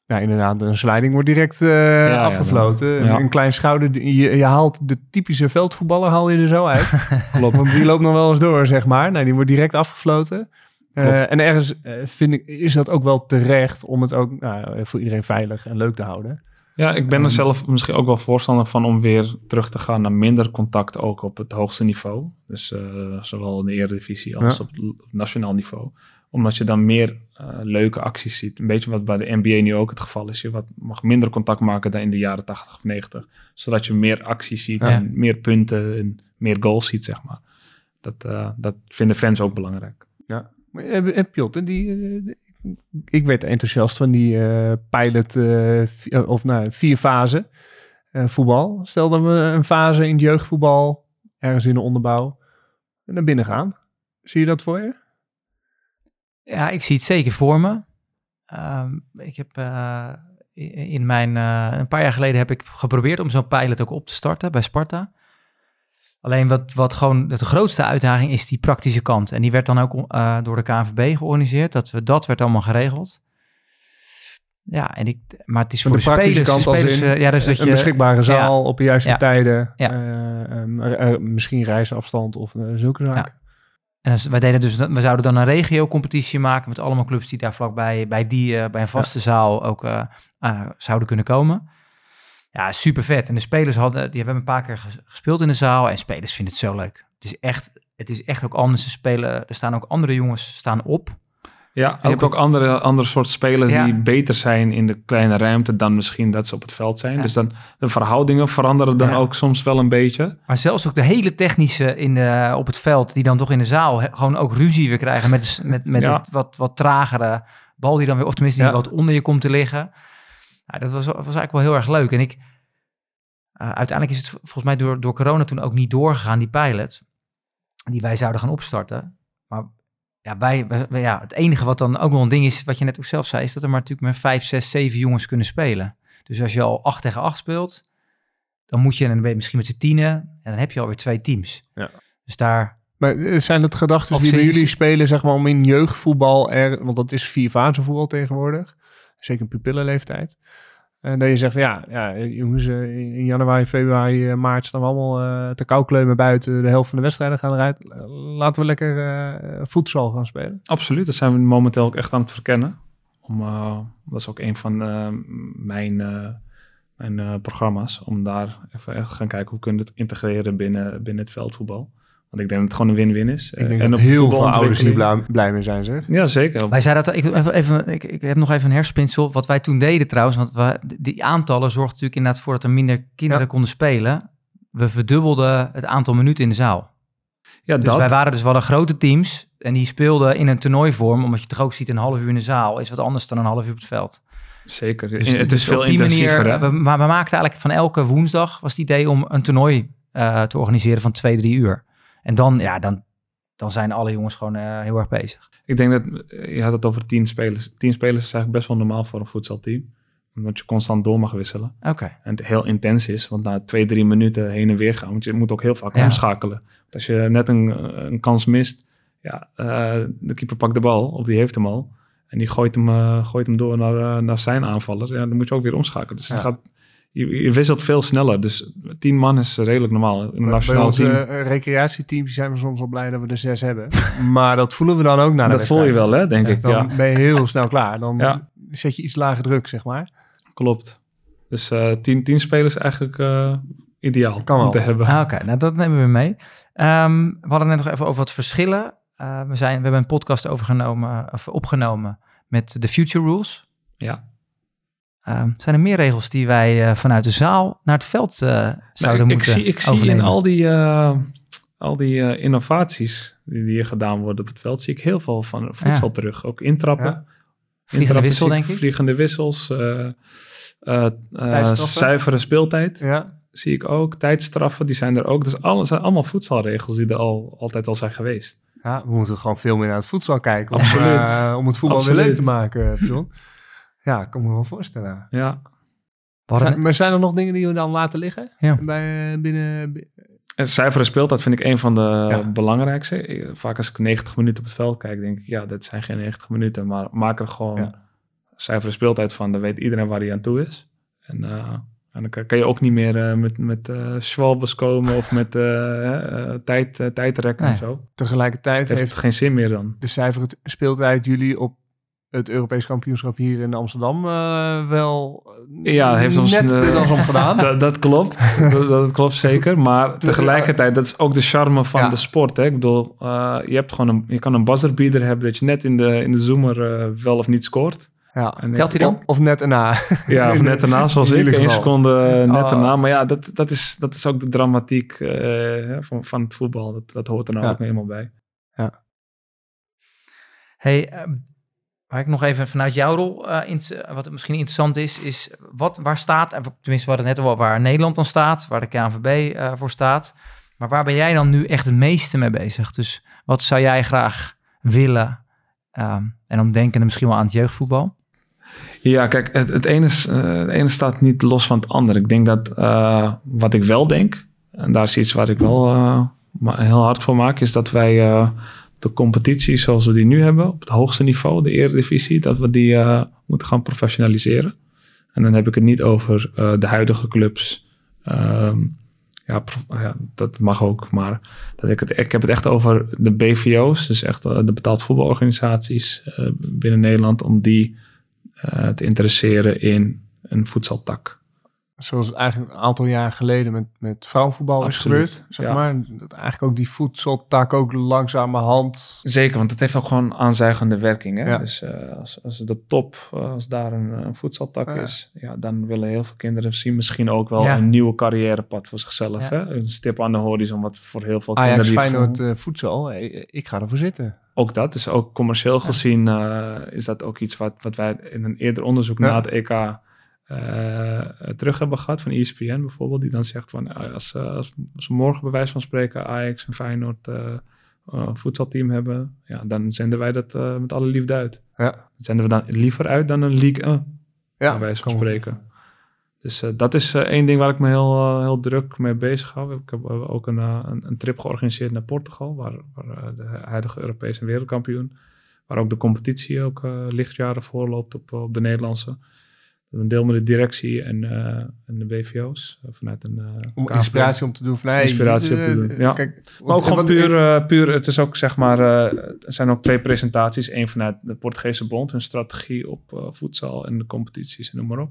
Ja, inderdaad, een sliding wordt direct eh, ja, afgefloten. ja. Een, klein schouder, je, je haalt de typische veldvoetballer haal je er zo uit. Klopt. Want die loopt nog wel eens door, zeg maar. Nou, die wordt direct afgefloten. Eh, en ergens eh, vind ik, is dat ook wel terecht om het ook nou, voor iedereen veilig en leuk te houden. Ja, ik ben er zelf misschien ook wel voorstander van om weer terug te gaan naar minder contact ook op het hoogste niveau. Dus eh, zowel in de Eredivisie als Ja. op het nationaal niveau. Omdat je dan meer leuke acties ziet. Een beetje wat bij de NBA nu ook het geval is. Je wat, mag minder contact maken dan in de jaren 80 of 90. Zodat je meer acties ziet Ja. en meer punten en meer goals ziet, zeg maar. Dat, dat vinden fans ook belangrijk. Maar, eh, eh, eh, die- ik werd enthousiast van die pilot, of nou, vier fase voetbal. Stel dat we een fase in het jeugdvoetbal, ergens in de onderbouw, naar binnen gaan. Zie je dat voor je? Ja, ik zie het zeker voor me. Ehm, ik heb in mijn, een paar jaar geleden heb ik geprobeerd om zo'n pilot ook op te starten bij Sparta. Alleen wat, wat gewoon de grootste uitdaging is die praktische kant. En die werd dan ook uh, door de KNVB georganiseerd. Dat, we, dat werd allemaal geregeld. Ja, en ik, maar het is voor de, de praktische spelers, kant spelers, als in, ja, dus dat je, een beschikbare zaal ja, op de juiste ja, tijden. Ja. Uh, misschien reisafstand of zulke zaken. En dus, wij deden dus, we zouden dan een regio-competitie maken met allemaal clubs die daar vlakbij bij, die, uh, bij een vaste zaal ook zouden kunnen komen. Ja, super vet. En de spelers hadden, die hebben een paar keer gespeeld in de zaal en spelers vinden het zo leuk. Het is echt, het is echt ook anders. Ze spelen, er staan ook andere jongens staan op. Ja, en ook, ook andere, andere soort spelers Ja. die beter zijn in de kleine ruimte dan misschien dat ze op het veld zijn. Ja. Dus dan de verhoudingen veranderen dan Ja. ook soms wel een beetje. Maar zelfs ook de hele technische in de, op het veld, die dan toch in de zaal he- gewoon ook ruzie weer krijgen met, met, met het wat, wat tragere bal die dan weer, of tenminste die wat onder je komt te liggen. Ja, dat was, was eigenlijk wel heel erg leuk. En ik, eh, uiteindelijk is het volgens mij door, door corona toen ook niet doorgegaan, die pilot, die wij zouden gaan opstarten. Maar ja, wij, ja, het enige wat dan ook nog een ding is, wat je net ook zelf zei, is dat er maar natuurlijk maar vijf, zes, zeven jongens kunnen spelen. Dus als je al 8 tegen 8 speelt, dan moet je, en dan ben je misschien met z'n tienen, en dan heb je alweer twee teams. Ja. Dus daar, Maar eh, zijn het gedachten die bij jullie spelen, zeg maar, om in jeugdvoetbal, er, want dat is vier fase voetbal tegenwoordig, zeker pupillenleeftijd. En dat je zegt, ja, ja jongens, eh, in januari, februari, eh, maart staan we allemaal eh, te koudkleumen buiten. De helft van de wedstrijden gaan eruit. Laten we lekker voedsel gaan spelen. Absoluut, dat zijn we momenteel ook echt aan het verkennen. Om, dat is ook een van mijn, mijn programma's. Om daar even echt gaan kijken hoe kunnen we het integreren binnen, binnen het veldvoetbal. Want ik denk dat het gewoon een win-win is. Ik denk en dat op heel veel ouders hier blij, blij mee zijn, zeg. Ja, zeker. wij zeiden dat, ik, even, even, ik, ik heb nog even een herspinsel, wat wij toen deden trouwens, want we, die aantallen zorgden natuurlijk inderdaad voor dat er minder kinderen Ja. konden spelen. We verdubbelden het aantal minuten in de zaal. Ja, Dus dat. wij waren dus we hadden grote teams en die speelden in een toernooivorm, omdat je toch ook ziet een half uur in de zaal is wat anders dan een half uur op het veld. Zeker. Dus het dus is veel op die intensiever. manier, we, maar we maakten eigenlijk van elke woensdag was het idee om een toernooi eh, te organiseren van twee, drie uur. En dan, ja, dan, dan zijn alle jongens gewoon eh, heel erg bezig. Ik denk dat, eh, je had het over tien spelers. Tien spelers is eigenlijk best wel normaal voor een voetbalteam. Omdat je constant door mag wisselen. Oké. En het heel intens is, want na twee, drie minuten heen en weer gaan. Want je moet ook heel vaak Ja. omschakelen. Want als je net een, een kans mist, ja, eh, de keeper pakt de bal, of die heeft hem al. En die gooit hem, gooit hem door naar, naar zijn aanvaller. Ja, dan moet je ook weer omschakelen. Dus het gaat, je, je wisselt veel sneller. Dus tien man is redelijk normaal. In een Bij nationaal onze team. eh, recreatieteams zijn we soms wel blij dat we er zes hebben. maar dat voelen we dan ook na de dat voel je wel, hè, denk ik. Dan Ja, ben je heel snel klaar. Dan Ja. zet je iets lager druk, zeg maar. klopt. Dus eh tien, tien spelers eigenlijk eh, ideaal Kan om wel. te hebben. Ah, Oké, nou dat nemen we mee. Ehm, we hadden net nog even over wat verschillen. Eh, we, zijn, we hebben een podcast overgenomen, of opgenomen met de Future Rules. Ja. Ehm, zijn er meer regels die wij eh, vanuit de zaal naar het veld eh, zouden Nou, ik, moeten ik zie, ik zie in al die, eh, al die eh, innovaties die hier gedaan worden op het veld, zie ik heel veel van voedsel terug. Ook intrappen. Ja. Vliegende Intrappen wissel, denk ik. Vliegende wissels. eh eh, eh, zuivere speeltijd Ja. zie ik ook. Tijdstraffen, die zijn er ook. Dus alle, zijn allemaal voedselregels die er al, altijd al zijn geweest. ja, we moeten gewoon veel meer naar het voedsel kijken. Om, om het voetbal Absoluut. weer leuk te maken, John. Ja, ik kan me wel voorstellen. Ja. Zijn, maar zijn er nog dingen die we dan laten liggen? Ja. Bij, eh, binnen, bi- En zuivere speeltijd vind ik een van de Ja. belangrijkste. Vaak als ik 90 minuten op het veld kijk, denk ik, ja, dat zijn geen 90 minuten. Maar maak er gewoon Ja. zuivere speeltijd van. Dan weet iedereen waar hij aan toe is. En, eh, en dan kan, je ook niet meer eh, met, met eh schwalbes komen of met eh, eh, tijd, tijdrekken Nee. en zo. tegelijkertijd Het heeft heeft geen zin meer dan. de cijfere speeltijd jullie op het Europees kampioenschap hier in Amsterdam eh, wel eh, Ja, heeft ons net de eh, das omgedaan. Dat, dat klopt, dat, dat klopt zeker. Maar tegelijkertijd, dat is ook de charme van Ja. de sport. Hè? Ik bedoel, eh, je, hebt gewoon een, je kan een buzzerbeater hebben dat je net in de, in de zoomer eh, wel of niet scoort. ja. En Telt hij dan? Of, net erna. Ja, of net daarna, zoals in ik. geval. seconde net Oh. daarna. Maar ja, dat, dat, is, dat is ook de dramatiek eh, van, van het voetbal. Dat, dat hoort er nou Ja. ook helemaal bij. Hey, ehm, waar ik nog even vanuit jouw rol, eh, wat misschien interessant is, is wat, waar staat, en tenminste we hadden net al waar Nederland dan staat, waar de KNVB eh, voor staat, maar waar ben jij dan nu echt het meeste mee bezig? Dus wat zou jij graag willen? Ehm, en dan denken misschien wel aan het jeugdvoetbal. Ja, kijk, het, het, ene, eh, het ene staat niet los van het andere. Ik denk dat wat ik wel denk, En daar is iets waar ik wel heel hard voor maak, is dat wij de competitie zoals we die nu hebben, op het hoogste niveau, de eredivisie, dat we die uh, moeten gaan professionaliseren. En dan heb ik het niet over de huidige clubs. Um, ja, dat mag ook, maar dat ik, het, ik heb het echt over de BVO's, dus echt de betaald voetbalorganisaties binnen Nederland, om die te interesseren in een voedseltak zoals eigenlijk een aantal jaar geleden met, met vrouwenvoetbal is gebeurd. Zeg maar. Dat eigenlijk ook die voedseltak ook langzamerhand... Zeker, want het heeft ook gewoon aanzuigende werking. Hè? Dus uh, als, als de top, eh, als daar een, een voedseltak is, ja, dan willen heel veel kinderen zien misschien ook wel een nieuwe carrièrepad voor zichzelf. Hè? Een stip aan de horizon, wat voor heel veel Ajax, kinderen... Feyenoord uh, voedsel, ik ga ervoor zitten. Ook dat, dus ook commercieel gezien is dat ook iets wat, wat wij in een eerder onderzoek na het EK uh, terug hebben gehad van ESPN bijvoorbeeld, die dan zegt van eh, als, als, als we morgen bij wijze van spreken Ajax en Feyenoord uh, voedselteam hebben, ja, dan zenden wij dat met alle liefde uit. Ja. Dat zenden we dan liever uit dan een League 1, ja, bij wijze van spreken. Dus dat is één ding waar ik me heel, heel druk mee bezig hou. Ik heb ook een, een, een, trip georganiseerd naar Portugal, waar, waar de huidige Europese wereldkampioen, waar ook de competitie ook lichtjaren voorloopt op, op de Nederlandse een deel met de directie en, uh, en de BVO's. Uh, vanuit een, uh, om inspiratie om te doen. Van, inspiratie om te doen, ja. Kijk, maar ook gewoon puur, puur, het is ook zeg maar, er zijn ook twee presentaties. Eén vanuit de Portugese Bond, hun strategie op voedsel en de competities en noem maar op.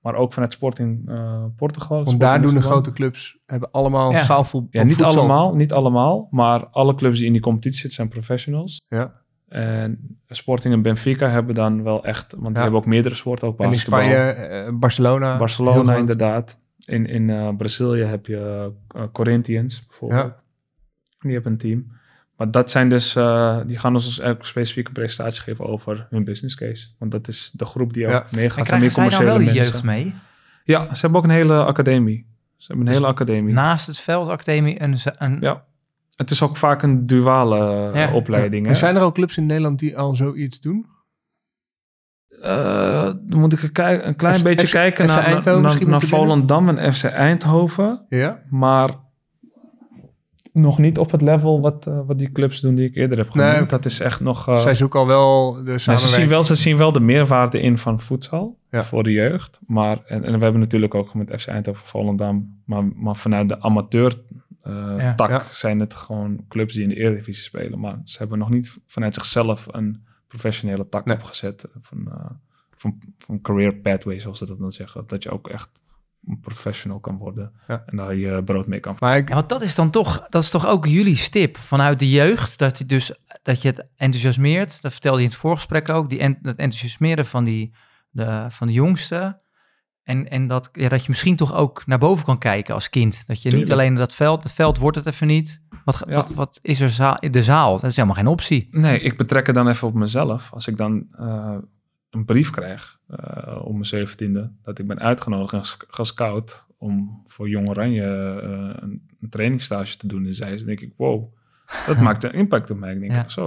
Maar ook vanuit Sporting Portugal. Want daar doen de grote clubs, hebben allemaal ja. zaalvoetbal. Ja, niet allemaal, niet allemaal. Maar alle clubs die in die competitie zitten zijn professionals. Ja. En Sporting en Benfica hebben dan wel echt, want die hebben ook meerdere sporten, ook basketbal. En in Spanje, uh, Barcelona. Barcelona inderdaad. In, in uh, Brazilië heb je uh, Corinthians bijvoorbeeld. Ja. Die hebben een team. Maar dat zijn dus, die gaan ons dus een presentatie geven over hun business case. Want dat is de groep die ook ja. meegaat. En krijgen zij dan wel die jeugd mee? Ja, ze hebben ook een hele academie. Ze hebben een dus hele academie. Naast het veld academie een, een, ja. Het is ook vaak een duale eh, opleiding. Hè? Zijn er ook clubs in Nederland die al zoiets doen? Uh, dan moet ik een, een klein beetje kijken naar, naar, naar Volendam en FC Eindhoven. Ja. Maar nog niet op het level wat, uh, wat die clubs doen die ik eerder heb genoemd. Nee, dat is echt nog... Uh, zij zoeken al wel de samenwerking. ze, zien wel, ze zien wel de meerwaarde in van voedsel ja. voor de jeugd. Maar, en, en we hebben natuurlijk ook met FC Eindhoven, Volendam... maar, maar vanuit de amateur uh, tak zijn het gewoon clubs die in de Eredivisie spelen. Maar ze hebben nog niet vanuit zichzelf een professionele tak opgezet. Van, uh, van, van career pathway, zoals ze dat dan zeggen. Dat je ook echt een professional kan worden en daar je brood mee kan maar ja, want dat is dan toch, dat is toch ook jullie stip vanuit de jeugd, dat je dus dat je het enthousiasmeert. Dat vertelde je in het voorgesprek ook, die dat enthousiasmeren van die de, van de jongsten. En, en dat, ja, dat je misschien toch ook naar boven kan kijken als kind. Dat je niet alleen dat veld, het veld wordt het even niet. Wat, wat, wat is er zaal, de zaal? Dat is helemaal geen optie. Nee, ik betrek het dan even op mezelf. Als ik dan uh, een brief krijg uh, om mijn zeventiende, dat ik ben uitgenodigd en gescout om voor Jong Oranje uh, een, een trainingsstage te doen in Zeist, dan denk ik, wow, dat maakt een impact op mij. Ik denk, ja. zo.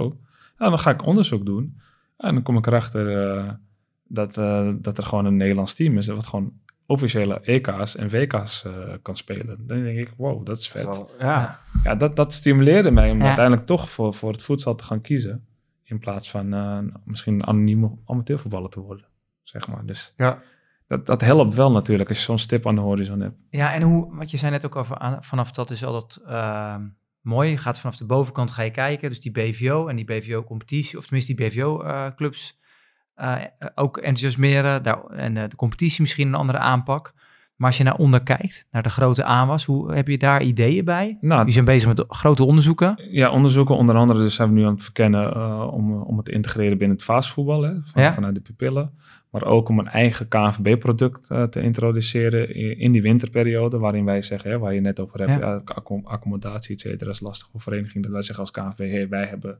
Nou, dan ga ik onderzoek doen en dan kom ik erachter dat, uh, dat er gewoon een Nederlands team is dat gewoon officiële EK's en WK's uh, kan spelen. Dan denk ik, wow, dat is vet. ja. ja, dat, dat stimuleerde mij om uiteindelijk toch voor, voor het voedsel te gaan kiezen. In plaats van uh, misschien een anonieme amateurvoetballer te worden, zeg maar. Dus ja. dat, dat helpt wel natuurlijk als je zo'n stip aan de horizon hebt. Ja, en hoe, wat je zei net ook over, vanaf dat is altijd uh, mooi. Je gaat vanaf de bovenkant ga je kijken, dus die BVO en die BVO-competitie, of tenminste die BVO-clubs uh, ook enthousiasmeren daar, en uh, de competitie misschien een andere aanpak. Maar als je naar onder kijkt, naar de grote aanwas, hoe heb je daar ideeën bij? Nou, Die zijn bezig met grote onderzoeken. Ja, onderzoeken onder andere dus zijn we nu aan het verkennen uh, om, om het te integreren binnen het fastvoetbal, hè, van, ja? vanuit de pupillen. Maar ook om een eigen KNVB-product uh, te introduceren in, in, die winterperiode, waarin wij zeggen, hè, waar je net over hebt, ja. accommodatie, et cetera, is lastig voor vereniging. Dat wij zeggen als KNVB, hey, wij hebben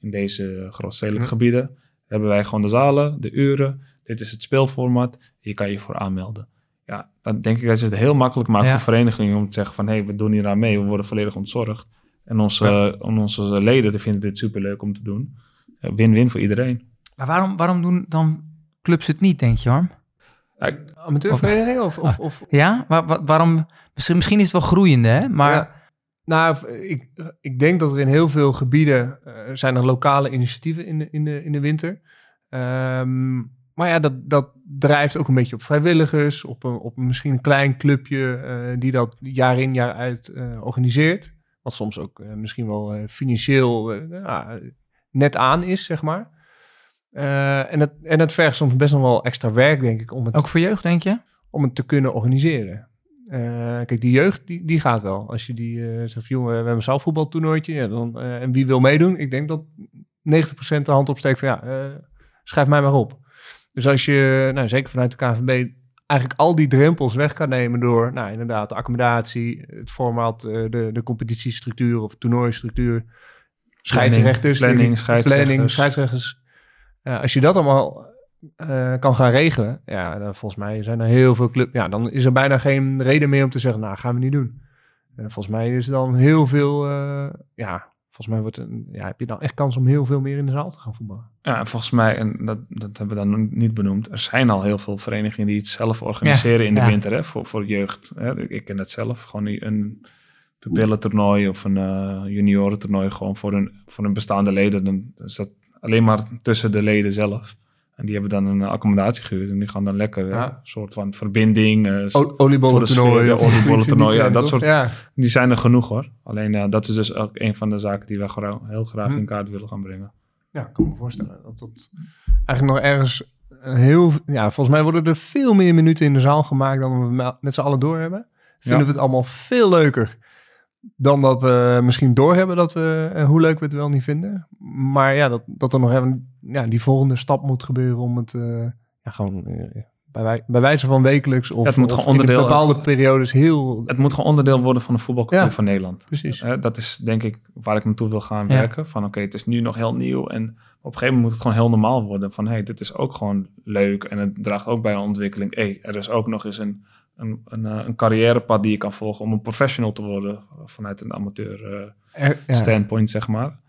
in deze grootstedelijke gebieden hebben wij gewoon de zalen, de uren. Dit is het speelformat. Hier kan je voor aanmelden. Ja, dan denk ik dat je het heel makkelijk maakt voor verenigingen om te zeggen van hé, hey, we doen hier aan mee, we worden volledig ontzorgd. En onze, ja. onze leden vinden dit superleuk om te doen. Win-win voor iedereen. Maar waarom, waarom doen dan clubs het niet, denk je, Harm? Amateurvereniging of... of, of Ja, Waar- wa- waarom? Misschien, misschien is het wel groeiende, hè? Maar Ja. Nou, ik, ik denk dat er in heel veel gebieden eh, zijn er lokale initiatieven in de, in de, in de winter. Ehm, maar ja, dat, dat drijft ook een beetje op vrijwilligers, op, een, op misschien een klein clubje eh, die dat jaar in jaar uit eh, organiseert. Wat soms ook misschien wel financieel net aan is, zeg maar. En, het, en het vergt soms best nog wel extra werk, denk ik, om het ook voor jeugd, denk je? om het te kunnen organiseren. Eh, kijk, die jeugd, die, die gaat wel. Als je die eh, zegt, jongen, we hebben een zaalvoetbaltoernooitje. Ja, dan, eh, en wie wil meedoen? Ik denk dat 90% de hand opsteekt van, ja, schrijf mij maar op. Dus als je, nou, zeker vanuit de KNVB, eigenlijk al die drempels weg kan nemen door, nou, inderdaad, de accommodatie, het format, de, de competitiestructuur of toernooistructuur, scheidsrechters, planning, scheidsrechters. planning, scheidsrechters. Als je dat allemaal eh, kan gaan regelen, ja, dan volgens mij zijn er heel veel clubs. Ja, dan is er bijna geen reden meer om te zeggen, nou, gaan we niet doen. Eh, volgens mij is er dan heel veel, eh, ja, volgens mij wordt een, ja, heb je dan echt kans om heel veel meer in de zaal te gaan voetballen. Ja, en volgens mij, en dat, dat hebben we dan niet benoemd, er zijn al heel veel verenigingen die het zelf organiseren in de ja. winter hè, voor, voor jeugd. Hè. Ik ken het zelf, gewoon een pupillentoernooi of een juniorentoernooi gewoon voor hun, voor hun bestaande leden. Dan is dat alleen maar tussen de leden zelf. En die hebben dan een accommodatie gehuurd en die gaan dan lekker, Ja. een soort van verbinding. eh, s- O- Oliebollentoernooi. Voor de sfeer, of ja, dat soort-? Ja, die zijn er genoeg hoor. Alleen dat is dus ook een van de zaken die we gra- heel graag Hm. in kaart willen gaan brengen. Ja, ik kan me voorstellen dat dat eigenlijk nog ergens een heel... Ja, volgens mij worden er veel meer minuten in de zaal gemaakt dan we me- met z'n allen doorhebben. Vinden Ja. we het allemaal veel leuker dan dat we misschien doorhebben dat we, eh, hoe leuk we het wel niet vinden. Maar ja, dat, dat er nog even ja, die volgende stap moet gebeuren om het eh, ja, gewoon eh, bij, wij- bij wijze van wekelijks of, Ja, het moet of onderdeel- bepaalde periodes heel... Het moet gewoon onderdeel worden van de voetbalcultuur Ja. van Nederland. Precies. Dat is denk ik waar ik naartoe wil gaan werken. Van oké, het is nu nog heel nieuw. En op een gegeven moment moet het gewoon heel normaal worden. Van hey, dit is ook gewoon leuk. En het draagt ook bij een ontwikkeling. Hey, er is ook nog eens een, een, een, eh, een carrièrepad die je kan volgen om een professional te worden vanuit een amateur ja. standpoint, zeg maar.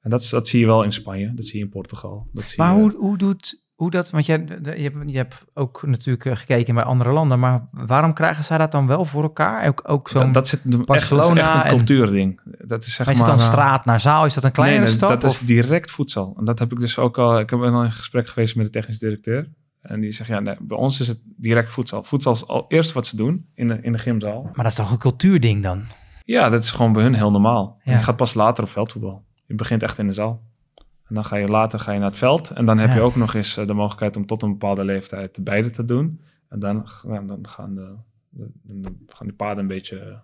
En dat, zie je wel in Spanje, dat zie je in Portugal. Dat zie Maar je, hoe, hoe doet hoe dat? Want jij, je, hebt, je hebt ook natuurlijk eh, gekeken bij andere landen, maar waarom krijgen zij dat dan wel voor elkaar? Ook, ook zo'n. dat, dat, zit, echt, dat is echt een en- cultuurding. Dat is zeg maar is het dan straat naar zaal? Is dat een nee, nee, stap? dat is direct voedsel. En dat heb ik dus ook al... Ik heb al in gesprek geweest met de technisch directeur. En die zegt, ja, nee, bij ons is het direct voedsel. Voedsel is al eerst wat ze doen in de, in de gymzaal. Maar dat is toch een cultuurding dan? Ja, dat is gewoon bij hun heel normaal. Ja. je gaat pas later op veldvoetbal. Je begint echt in de zaal. En dan ga je later ga je naar het veld. En dan heb Ja. je ook nog eens eh, de mogelijkheid om tot een bepaalde leeftijd beide te doen. En dan, ja, dan gaan, de, gaan die paden een beetje eh,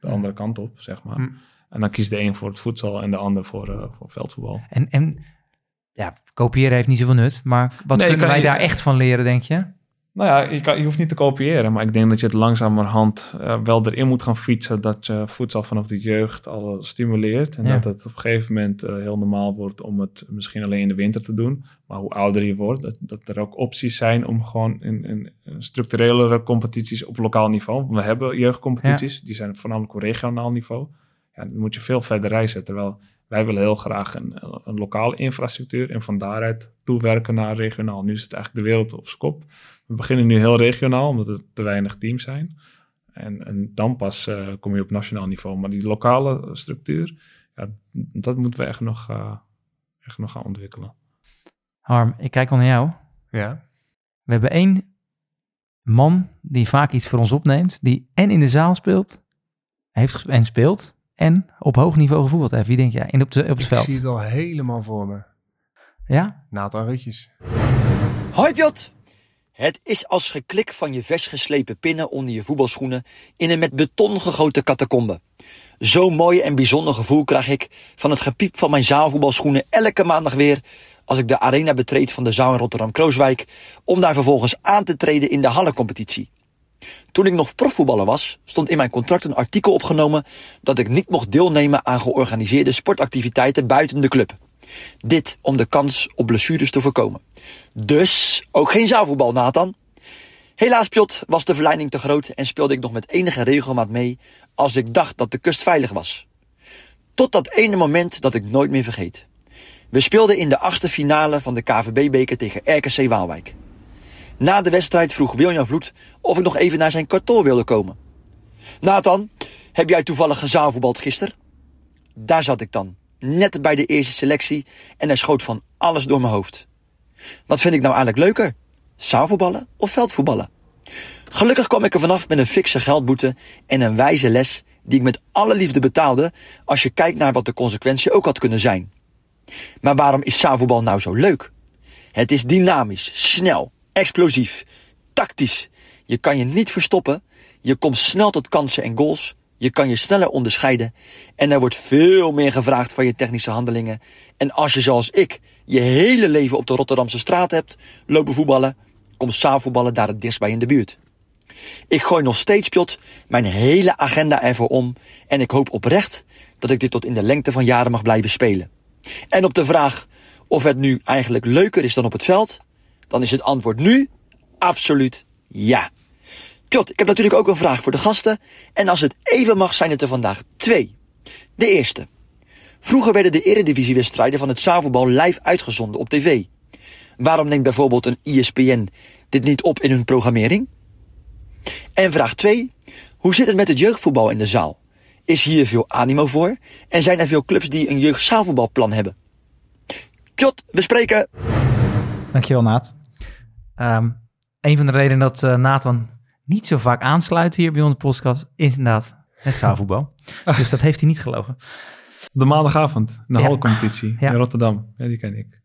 de andere kant op, zeg maar. Hm. En dan kiest de een voor het voedsel en de ander voor, eh, voor veldvoetbal. En, en ja, kopiëren heeft niet zoveel nut, maar wat Nee, kunnen wij je- daar echt van leren, denk je? Nou ja, je, kan, je hoeft niet te kopiëren, maar ik denk dat je het langzamerhand eh, wel erin moet gaan fietsen. Dat je voedsel vanaf de jeugd al stimuleert. En Ja. dat het op een gegeven moment eh, heel normaal wordt om het misschien alleen in de winter te doen. Maar hoe ouder je wordt, dat, dat er ook opties zijn om gewoon in, in, in structurelere competities op lokaal niveau. We hebben jeugdcompetities, die zijn voornamelijk op regionaal niveau. Ja, dan moet je veel verder reizen. Terwijl wij willen heel graag een, een lokale infrastructuur en van daaruit toewerken naar regionaal. Nu is het eigenlijk de wereld op z'n kop. We beginnen nu heel regionaal, omdat er te weinig teams zijn. En, en dan pas eh, kom je op nationaal niveau. Maar die lokale structuur, ja, dat moeten we echt nog, eh, echt nog gaan ontwikkelen. Harm, ik kijk al naar jou. Ja. We hebben één man die vaak iets voor ons opneemt, die en in de zaal speelt, heeft en speelt, en op hoog niveau gevoetbald heeft. Wie denk jij? In op, de, op het Ik veld. zie het al helemaal voor me. Ja? Nathan Rutjes. Hoi Piot! Het is als geklik van je vers geslepen pinnen onder je voetbalschoenen in een met beton gegoten catacombe. Zo'n mooi en bijzonder gevoel krijg ik van het gepiep van mijn zaalvoetbalschoenen elke maandag weer als ik de arena betreed van de zaal in Rotterdam-Krooswijk om daar vervolgens aan te treden in de hallencompetitie. Toen ik nog profvoetballer was, stond in mijn contract een artikel opgenomen dat ik niet mocht deelnemen aan georganiseerde sportactiviteiten buiten de club. Dit om de kans op blessures te voorkomen. Dus ook geen zaalvoetbal, Nathan. Helaas, Piot, was de verleiding te groot en speelde ik nog met enige regelmaat mee als ik dacht dat de kust veilig was. Tot dat ene moment dat ik nooit meer vergeet. We speelden in de achtste finale van de KVB-beker tegen RKC Waalwijk. Na de wedstrijd vroeg William Vloed of ik nog even naar zijn kantoor wilde komen. Nathan, heb jij toevallig gezaalvoetbald gisteren? Daar zat ik dan, net bij de eerste selectie en er schoot van alles door mijn hoofd. Wat vind ik nou eigenlijk leuker? Zaalvoetballen of veldvoetballen? Gelukkig kwam ik er vanaf met een fikse geldboete en een wijze les die ik met alle liefde betaalde als je kijkt naar wat de consequentie ook had kunnen zijn. Maar waarom is zaalvoetbal nou zo leuk? Het is dynamisch, snel, explosief, tactisch. Je kan je niet verstoppen, je komt snel tot kansen en goals, je kan je sneller onderscheiden en er wordt veel meer gevraagd van je technische handelingen. En als je zoals ik je hele leven op de Rotterdamse straat hebt lopen voetballen, komt zaalvoetballen daar het dichtst bij in de buurt. Ik gooi nog steeds, Piot, mijn hele agenda ervoor om en ik hoop oprecht dat ik dit tot in de lengte van jaren mag blijven spelen. En op de vraag of het nu eigenlijk leuker is dan op het veld, dan is het antwoord nu absoluut ja. Piot, ik heb natuurlijk ook een vraag voor de gasten. En als het even mag, zijn het er vandaag twee. De eerste. Vroeger werden de eredivisiewedstrijden van het zaalvoetbal live uitgezonden op tv. Waarom neemt bijvoorbeeld een ESPN dit niet op in hun programmering? En vraag 2. Hoe zit het met het jeugdvoetbal in de zaal? Is hier veel animo voor? En zijn er veel clubs die een jeugdzaalvoetbalplan hebben? Piot, we spreken. Dankjewel, Naat. Um, een van de redenen dat uh, Nathan niet zo vaak aansluit hier bij onze podcast is inderdaad het zaalvoetbal. dus dat heeft hij niet gelogen. De maandagavond, de ja. halcompetitie ja. in Rotterdam. Ja, die ken ik.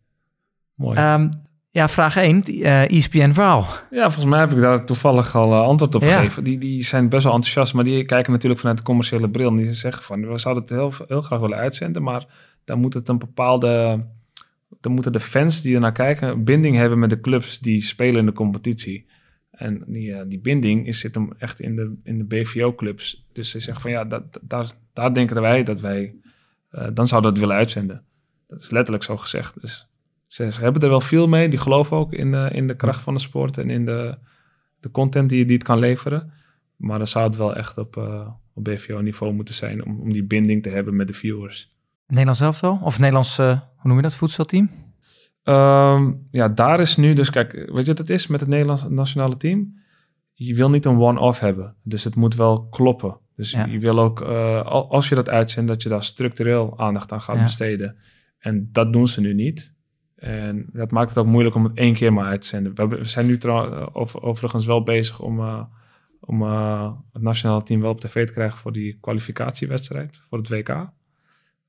Mooi. Um, ja, vraag 1, uh, ESPN-verhaal. Ja, volgens mij heb ik daar toevallig al uh, antwoord op ja. gegeven. Die, die zijn best wel enthousiast, maar die kijken natuurlijk vanuit de commerciële bril. En die zeggen van, we zouden het heel, heel graag willen uitzenden, maar dan moet het een bepaalde... Dan moeten de fans die er naar kijken binding hebben met de clubs die spelen in de competitie. En die, uh, die binding is, zit hem echt in de, in de BVO-clubs. Dus ze zeggen van ja, dat, daar, daar denken wij dat wij, uh, dan zouden we het willen uitzenden. Dat is letterlijk zo gezegd. Dus ze, hebben er wel veel mee. Die geloven ook in, uh, in de kracht van de sport en in de, de content die, die het kan leveren. Maar dan zou het wel echt op, op BVO-niveau moeten zijn om, om die binding te hebben met de viewers. Nederlands elftal? Of Nederlands, hoe noem je dat, voedselteam? Um, ja, daar is nu dus, kijk, weet je wat het is met het Nederlands nationale team? Je wil niet een one-off hebben, dus het moet wel kloppen. Dus ja. je wil ook, uh, als je dat uitzendt, dat je daar structureel aandacht aan gaat ja. besteden. En dat doen ze nu niet. En dat maakt het ook moeilijk om het één keer maar uit te zenden. We, hebben, we zijn nu over, overigens wel bezig om, uh, om uh, het nationale team wel op tv te krijgen voor die kwalificatiewedstrijd, voor het WK.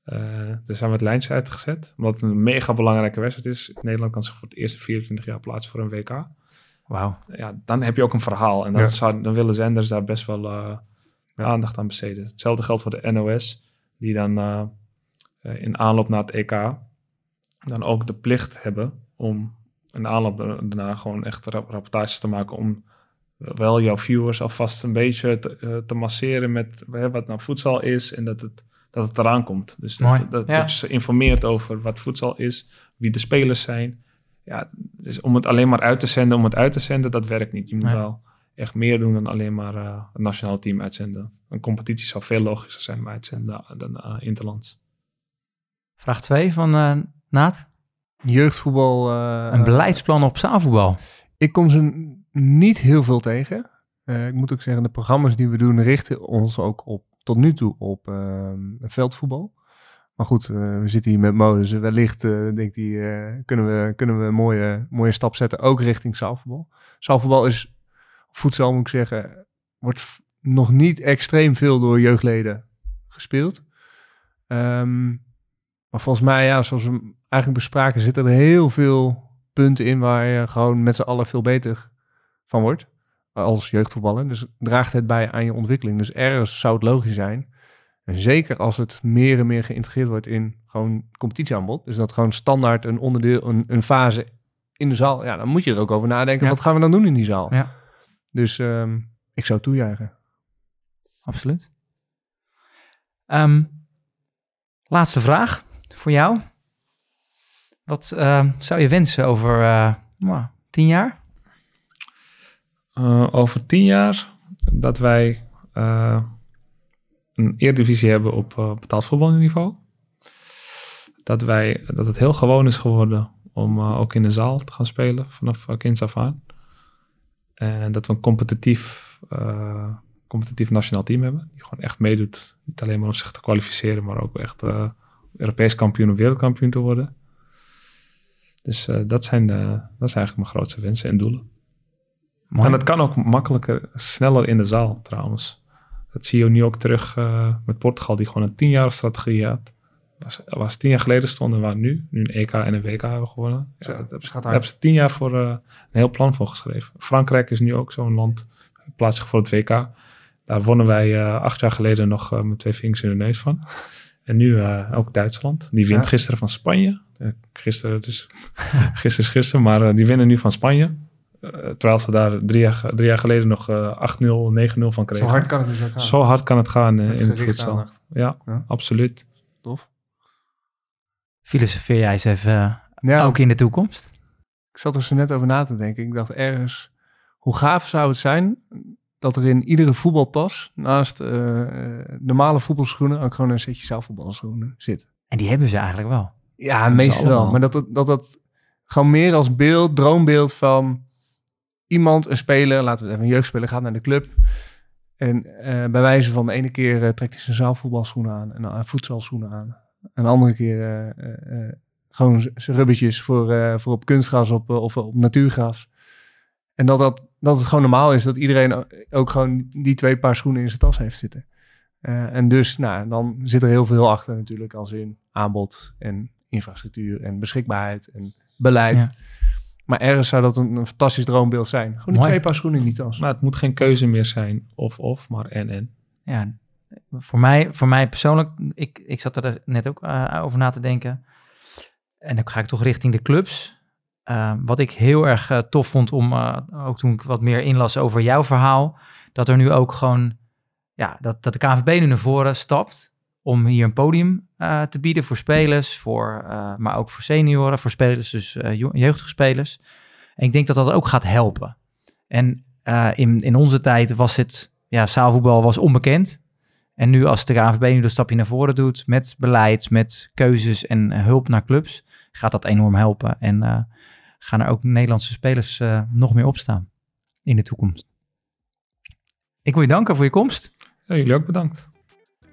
Uh, dus zijn we het lijntje uitgezet. Omdat het een mega belangrijke wedstrijd is. Nederland kan zich voor het eerste 24 jaar plaatsen voor een WK. Wauw. Ja, dan heb je ook een verhaal. En ja. zou, dan willen zenders daar best wel uh, ja. aandacht aan besteden. Hetzelfde geldt voor de NOS. Die dan uh, in aanloop naar het EK dan ook de plicht hebben om in aanloop daarna gewoon echt rap rapportages te maken om wel jouw viewers alvast een beetje te, te masseren met wat nou voedsel is en dat het dat het eraan komt. Dus dat, dat, ja. dat, je ze informeert over wat voedsel is, wie de spelers zijn. Ja, dus om het alleen maar uit te zenden, om het uit te zenden, dat werkt niet. Je moet wel echt meer doen dan alleen maar uh, het nationale team uitzenden. Een competitie zou veel logischer zijn om uitzenden dan uh, interlands. Vraag 2 van uh, Naat. Jeugdvoetbal. een beleidsplan op zaalvoetbal. Ik kom ze niet heel veel tegen. ik moet ook zeggen, de programma's die we doen richten ons ook op tot nu toe op uh, veldvoetbal. Maar goed, uh, we zitten hier met modus. Dus wellicht uh, denk die, kunnen, we, kunnen we een mooie, mooie stap zetten, ook richting zaalvoetbal. Zaalvoetbal is, voedsel moet ik zeggen, wordt nog niet extreem veel door jeugdleden gespeeld. Um, maar volgens mij, ja, zoals we eigenlijk bespraken, zitten er heel veel punten in waar je gewoon met z'n allen veel beter van wordt als jeugdvoetballer. Dus draagt het bij aan je ontwikkeling. Dus ergens zou het logisch zijn. En zeker als het meer en meer geïntegreerd wordt in gewoon competitieaanbod. Dus dat gewoon standaard een onderdeel, een, een fase in de zaal. Ja, dan moet je er ook over nadenken. Ja. Wat gaan we dan doen in die zaal? Ja. Dus um, ik zou toejuichen. Absoluut. Um, laatste vraag voor jou. Wat uh, zou je wensen over uh, nou, tien jaar? Uh, over tien jaar dat wij uh, een eerdivisie hebben op uh, betaald voetbalniveau. Dat, wij, dat het heel gewoon is geworden om ook in de zaal te gaan spelen vanaf kinds af aan. En dat we een competitief, competitief nationaal team hebben. Die gewoon echt meedoet. Niet alleen maar om zich te kwalificeren, maar ook echt Europees kampioen of wereldkampioen te worden. Dus dat, zijn de, dat zijn eigenlijk mijn grootste wensen en doelen. Mooi. En dat kan ook makkelijker, sneller in de zaal trouwens. Dat zie je nu ook terug met Portugal, die gewoon een tienjarige strategie had was, was tien jaar geleden stonden waar nu. Nu een EK en een WK hebben gewonnen. Ja, dat, dat daar hebben ze tien jaar voor uh, een heel plan voor geschreven. Frankrijk is nu ook zo'n land, plaatst zich voor het WK. Daar wonnen wij uh, acht jaar geleden nog met twee vingers in de neus van. En nu ook Duitsland. Die wint ja. gisteren van Spanje. gisteren dus, gisteren is gisteren, maar die winnen nu van Spanje. Terwijl ze daar drie jaar, drie jaar geleden nog 8-0, 9-0 van kregen. Zo hard kan het dus ook gaan. Zo hard kan het gaan in het voedsel. Ja, ja, absoluut. Tof filosofeer jij eens even ja, ook in de toekomst? Ik zat er zo net over na te denken. Ik dacht ergens, hoe gaaf zou het zijn dat er in iedere voetbaltas naast uh, normale voetbalschoenen ook gewoon een setje zaalvoetbalschoenen zit. En die hebben ze eigenlijk wel. Ja, meestal wel. Maar dat, dat dat, dat gewoon meer als beeld, droombeeld van iemand, een speler, laten we het even een jeugdspeler, gaat naar de club. En uh, bij wijze van de ene keer uh, trekt hij zijn zaalvoetbalschoenen aan en dan voetbalschoenen aan. Een andere keer eh, eh, eh, gewoon zijn rubbertjes voor, voor op kunstgras op, of op natuurgras. En dat, dat, dat het gewoon normaal is dat iedereen ook gewoon die twee paar schoenen in zijn tas heeft zitten. en dus, nou, dan zit er heel veel achter natuurlijk, als in aanbod en infrastructuur en beschikbaarheid en beleid. Maar ergens zou dat een, fantastisch droombeeld zijn. Gewoon die twee paar schoenen in die tas. Maar het moet geen keuze meer zijn of-of, maar en-en. Ja, voor mij, voor mij persoonlijk, ik, ik zat er net ook uh, over na te denken. En dan ga ik toch richting de clubs. Uh, wat ik heel erg uh, tof vond om, ook toen ik wat meer inlas over jouw verhaal, dat er nu ook gewoon, ja, dat, dat de KNVB nu naar voren stapt om hier een podium te bieden voor spelers, voor, maar ook voor senioren, voor spelers, dus jeugdige spelers. En ik denk dat dat ook gaat helpen. En in, in onze tijd was het, ja, zaalvoetbal was onbekend. En nu als de KNVB nu de stapje naar voren doet met beleid, met keuzes en hulp naar clubs, gaat dat enorm helpen. En uh, gaan er ook Nederlandse spelers uh, nog meer opstaan in de toekomst. Ik wil je danken voor je komst. Ja, jullie ook bedankt.